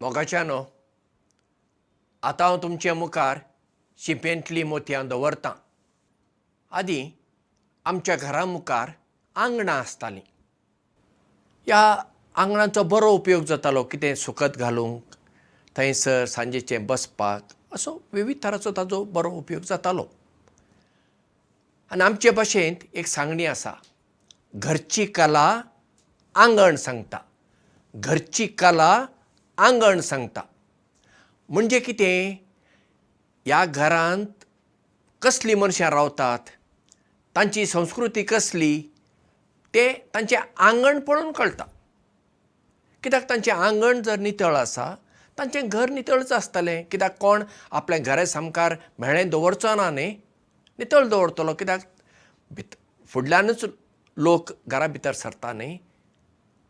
मोगाच्यानो आतां हांव तुमचे मुखार शिंपेंतलीं मोतयां दवरतां. आदीं आमच्या घरा मुखार आंगणां आसतालीं. ह्या आंगणाचो बरो उपयोग जातालो कितें सुकत घालूंक थंयसर सांजेचें बसपाक असो विवीध तरांचो ताजो बरो उपयोग जातालो. आनी आमचे भाशेंत एक सांगणी आसा. घरची कला आंगण सांगता. घरची कला आंगण सांगता. म्हणजे कितें? ह्या घरांत कसलीं मनशां रावतात? तांची संस्कृती कसली? तें तांचें आंगण पळोवन कळटा. कित्याक तांचें आंगण जर नितळ आसा तांचें घर नितळच आसतलें. कित्याक कोण? आपलें घरा सामकार म्हेळें दवरचो ना न्ही? नितळ दवरतलो. कित्याक? भित फुडल्यानूच लोक घरा भितर सरता न्ही?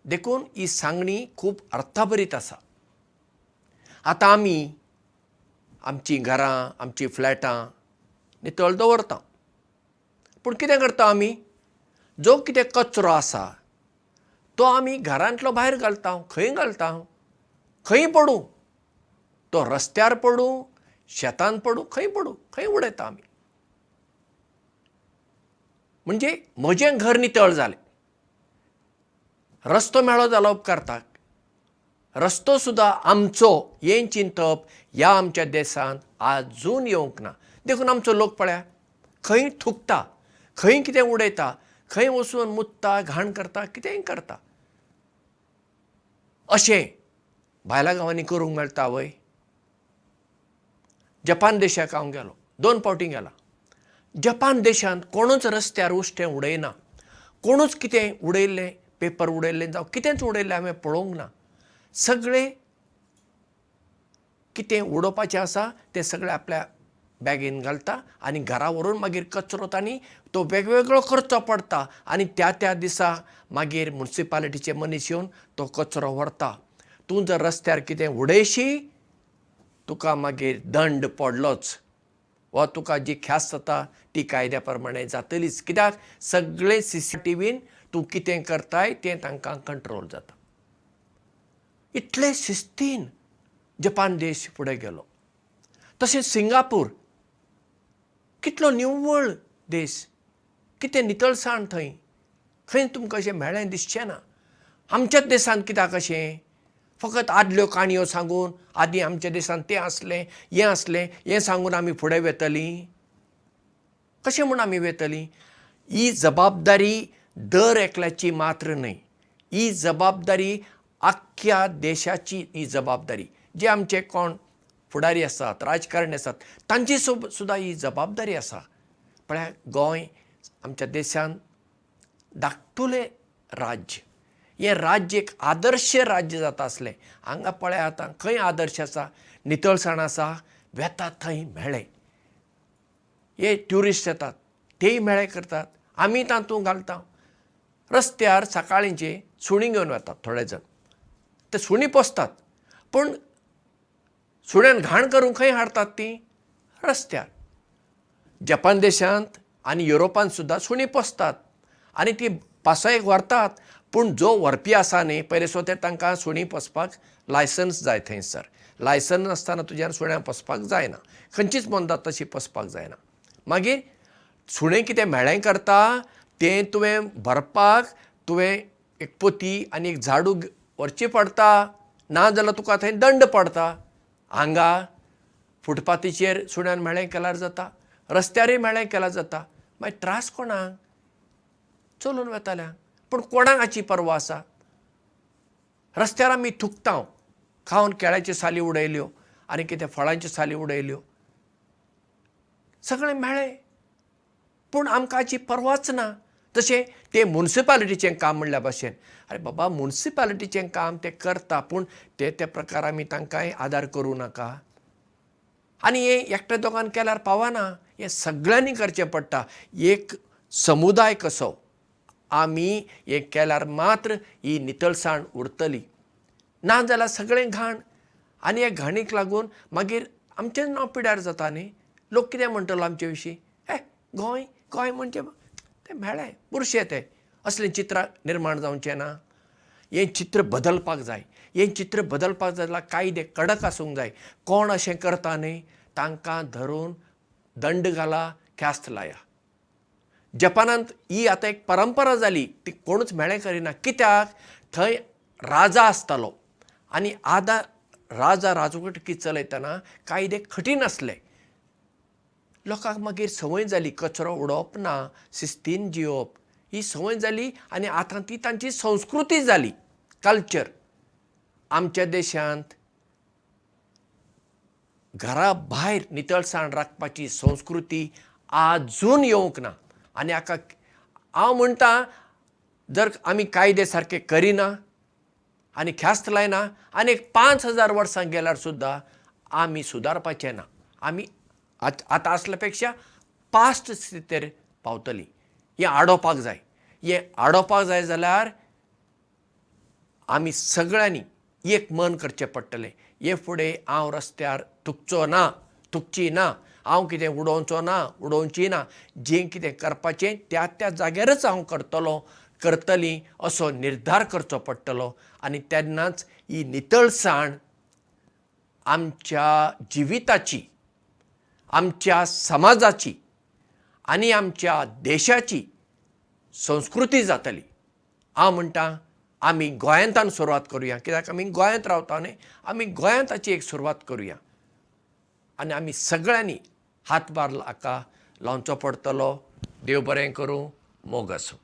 देखून ही सांगणी खूब अर्थभरीत आसा आतां आमी आमचीं घरां आमचीं फ्लॅटां नितळ दवरता पूण कितें करता आमी? जो कितें कचरो आसा तो आमी घरांतलो भायर घालता खंय घालता? खंय पडूं? तो रस्त्यार पडूं शेतान पडूं खंय पडूं? खंय उडयता आमी? म्हणजे म्हजें घर नितळ जालें. रस्तो मेळो जालो उपकारताक रस्तो सुद्दां आमचो हें चिंतप ह्या आमच्या देशांत आजून येवंक ना. देखून आमचो लोक पळया खंय थुकता खंय कितें उडयता खंय वचून मुत्ता घाण करता कितेंय करता. अशें भायल्या गांवांनी करूंक मेळटा वय. जपान देशाक हांव गेलो दोन फावटी गेला. जपान देशांत कोणूच रस्त्यार उश्टें उडयना. कोणूच कितें उडयल्लें पेपर उडयल्लें जावं कितेंच उडयल्लें हांवें पळोवंक ना सगळें कितें उडोवपाचें आसा तें सगळें आपल्या बॅगेन घालता आनी घरा व्हरून मागीर कचरो तांणी तो वेगवेगळो करचो पडटा आनी त्या त्या दिसा मागीर मुन्सिपालिटीचे मनीस येवन तो कचरो व्हरता. तूं जर रस्त्यार कितें उडयशी तुका मागीर दंड पडलोच. वा तुका जी ख्यास्त जाता ती कायद्या प्रमाणे जातलीच. कित्याक? सगळे सी सी टी व्हीन तूं कितें करताय तें तांकां कंट्रोल जाता इतले शिस्तीन जपान देश फुडें गेलो. तशेंच सिंगापूर कितलो निव्वळ देश कितें नितळसाण थंय. खंय तुमकां अशें म्हेळें दिसचें ना. आमच्याच देशांत कित्याक अशें? फकत आदल्यो काणयो सांगून आदीं आमच्या देशांत तें आसलें हें आसलें हें सांगून आमी फुडें वेतलीं. कशें म्हूण आमी वेतलीं? ही जबाबदारी दर एकल्याची मात्र न्हय. ही जबाबदारी आख्ख्या देशाची ही जबाबदारी. जे आमचे कोण फुडारी आसात राजकारणी आसात तांची सुद्दां ही जबाबदारी आसा. म्हळ्यार गोंय आमच्या देशांत धाकटुलें राज्य. हें राज्य एक आदर्श राज्य जाता आसलें. हांगा पळय आतां खंय आदर्श आसा? नितळसाण आसा वेतात थंय मेळे. हे ट्युरिस्ट येतात तेय मेळे करतात. आमी तातूंत घालता. रस्त्यार सकाळींचे सुणी घेवन वतात थोडे जण ते सुणी पोसतात. पूण सुण्यान घाण करून खंय हाडटात ती? रस्त्यार. जपान देशांत आनी युरोपांत सुद्दां सुणी पोसतात. आनी ती पासयेक व्हरतात पूण जो व्हरपी आसा न्ही पयले सो ते तांकां सुणी पोसपाक लायसन्स जाय थंयसर लायसन्स नासतना तुज्यान सुण्या पोसपाक जायना. खंयचीच मोंदात तशी पोसपाक जायना. मागीर सुणें कितें म्हेळें करता तें तुवें भरपाक तुवें एक पोती आनी एक झाडू व्हरची पडटा ना जाल्यार तुका थंय दंड पडटा हांगा फुटपाथीचेर सुण्यान म्हेळें केल्यार जाता रस्त्यारय म्हेळें केल्यार जाता. मागीर त्रास कोणाक? चलून वेताल्यांक. पूण कोणाक हाची पर्वा आसा? रस्त्यार आमी थुकता खावन केळ्याच्यो साली उडयल्यो आनी कितें फळांच्यो साली उडयल्यो. सगळें मेळ्ळें पूण आमकां हाची पर्वाच ना तशें तें मुन्सिपालिटीचें काम म्हणल्या भशेन. आरे बाबा मुन्सिपालिटीचें काम ते करता पूण ते ते प्रकार आमी तांकांय आदार करूं नाका. आनी हें एकट्या दोगान केल्यार पावना. हें सगळ्यांनी करचें पडटा. एक समुदाय कसो? आमी हें केल्यार मात्र ही नितळसाण उरतली. ना जाल्यार सगळें घाण. आनी हे घाणीक लागून मागीर आमचें नांव पिड्यार जाता न्ही? लोक कितें म्हणटलो आमचे विशीं? हे गोंय गोंय म्हणजे तें मेळ्ळें बुरशें तें. असलें चित्रां निर्माण जावचें ना हें चित्र बदलपाक जाय. हें चित्र बदलपाक जाय जाल्यार कायदे कडक आसूंक जाय. कोण अशें करता न्ही? तांकां धरून दंड घाला ख्यास्त लाया. जपानांत ही आतां एक परंपरा जाली. ती कोणूच मेळे करिना. कित्याक? थंय राजा आसतालो. आनी आदां राजा राजवटी चलयतना कायदे कठीण आसले लोकांक मागीर संवय जाली कचरो उडोवप ना शिस्तीन जिवप ही संवय जाली आनी आतां ती तांची संस्कृती जाली कल्चर. आमच्या देशांत घरा भायर नितळसाण राखपाची संस्कृती आजून येवंक ना. आनी हाका हांव म्हणटा जर आमी कायदे सारके करिना आनी ख्यास्त लायना आनी एक पांच हजार वर्सां गेल्यार सुद्दां आमी सुदारपाचे ना. आमी आतां आसल्या पेक्षा पास्ट स्थितीर पावतलीं. हें आडोवपाक जाय. हें आडोवपाक जाय जाल्यार आमी सगळ्यांनी एक मन करचें पडटलें. हे फुडें हांव रस्त्यार थुकचो ना थुकची ना. हांव कितें उडोवचो ना उडोवची ना. जें कितें करपाचें त्या त्या जाग्यारच हांव करतलो करतलीं असो निर्धार करचो पडटलो. आनी तेन्नाच ही नितळसाण आमच्या जिविताची आमच्या समाजाची आनी आमच्या देशाची संस्कृती जातली. हांव म्हणटा आमी गोंयांतान सुरवात करुया. कित्याक? आमी गोंयांत रावता न्ही आमी गोंयांत ताची एक सुरवात करुया. आनी आमी सगळ्यांनी हातभार हाका लावचो पडटलो देव बरें करूं मोग आसूं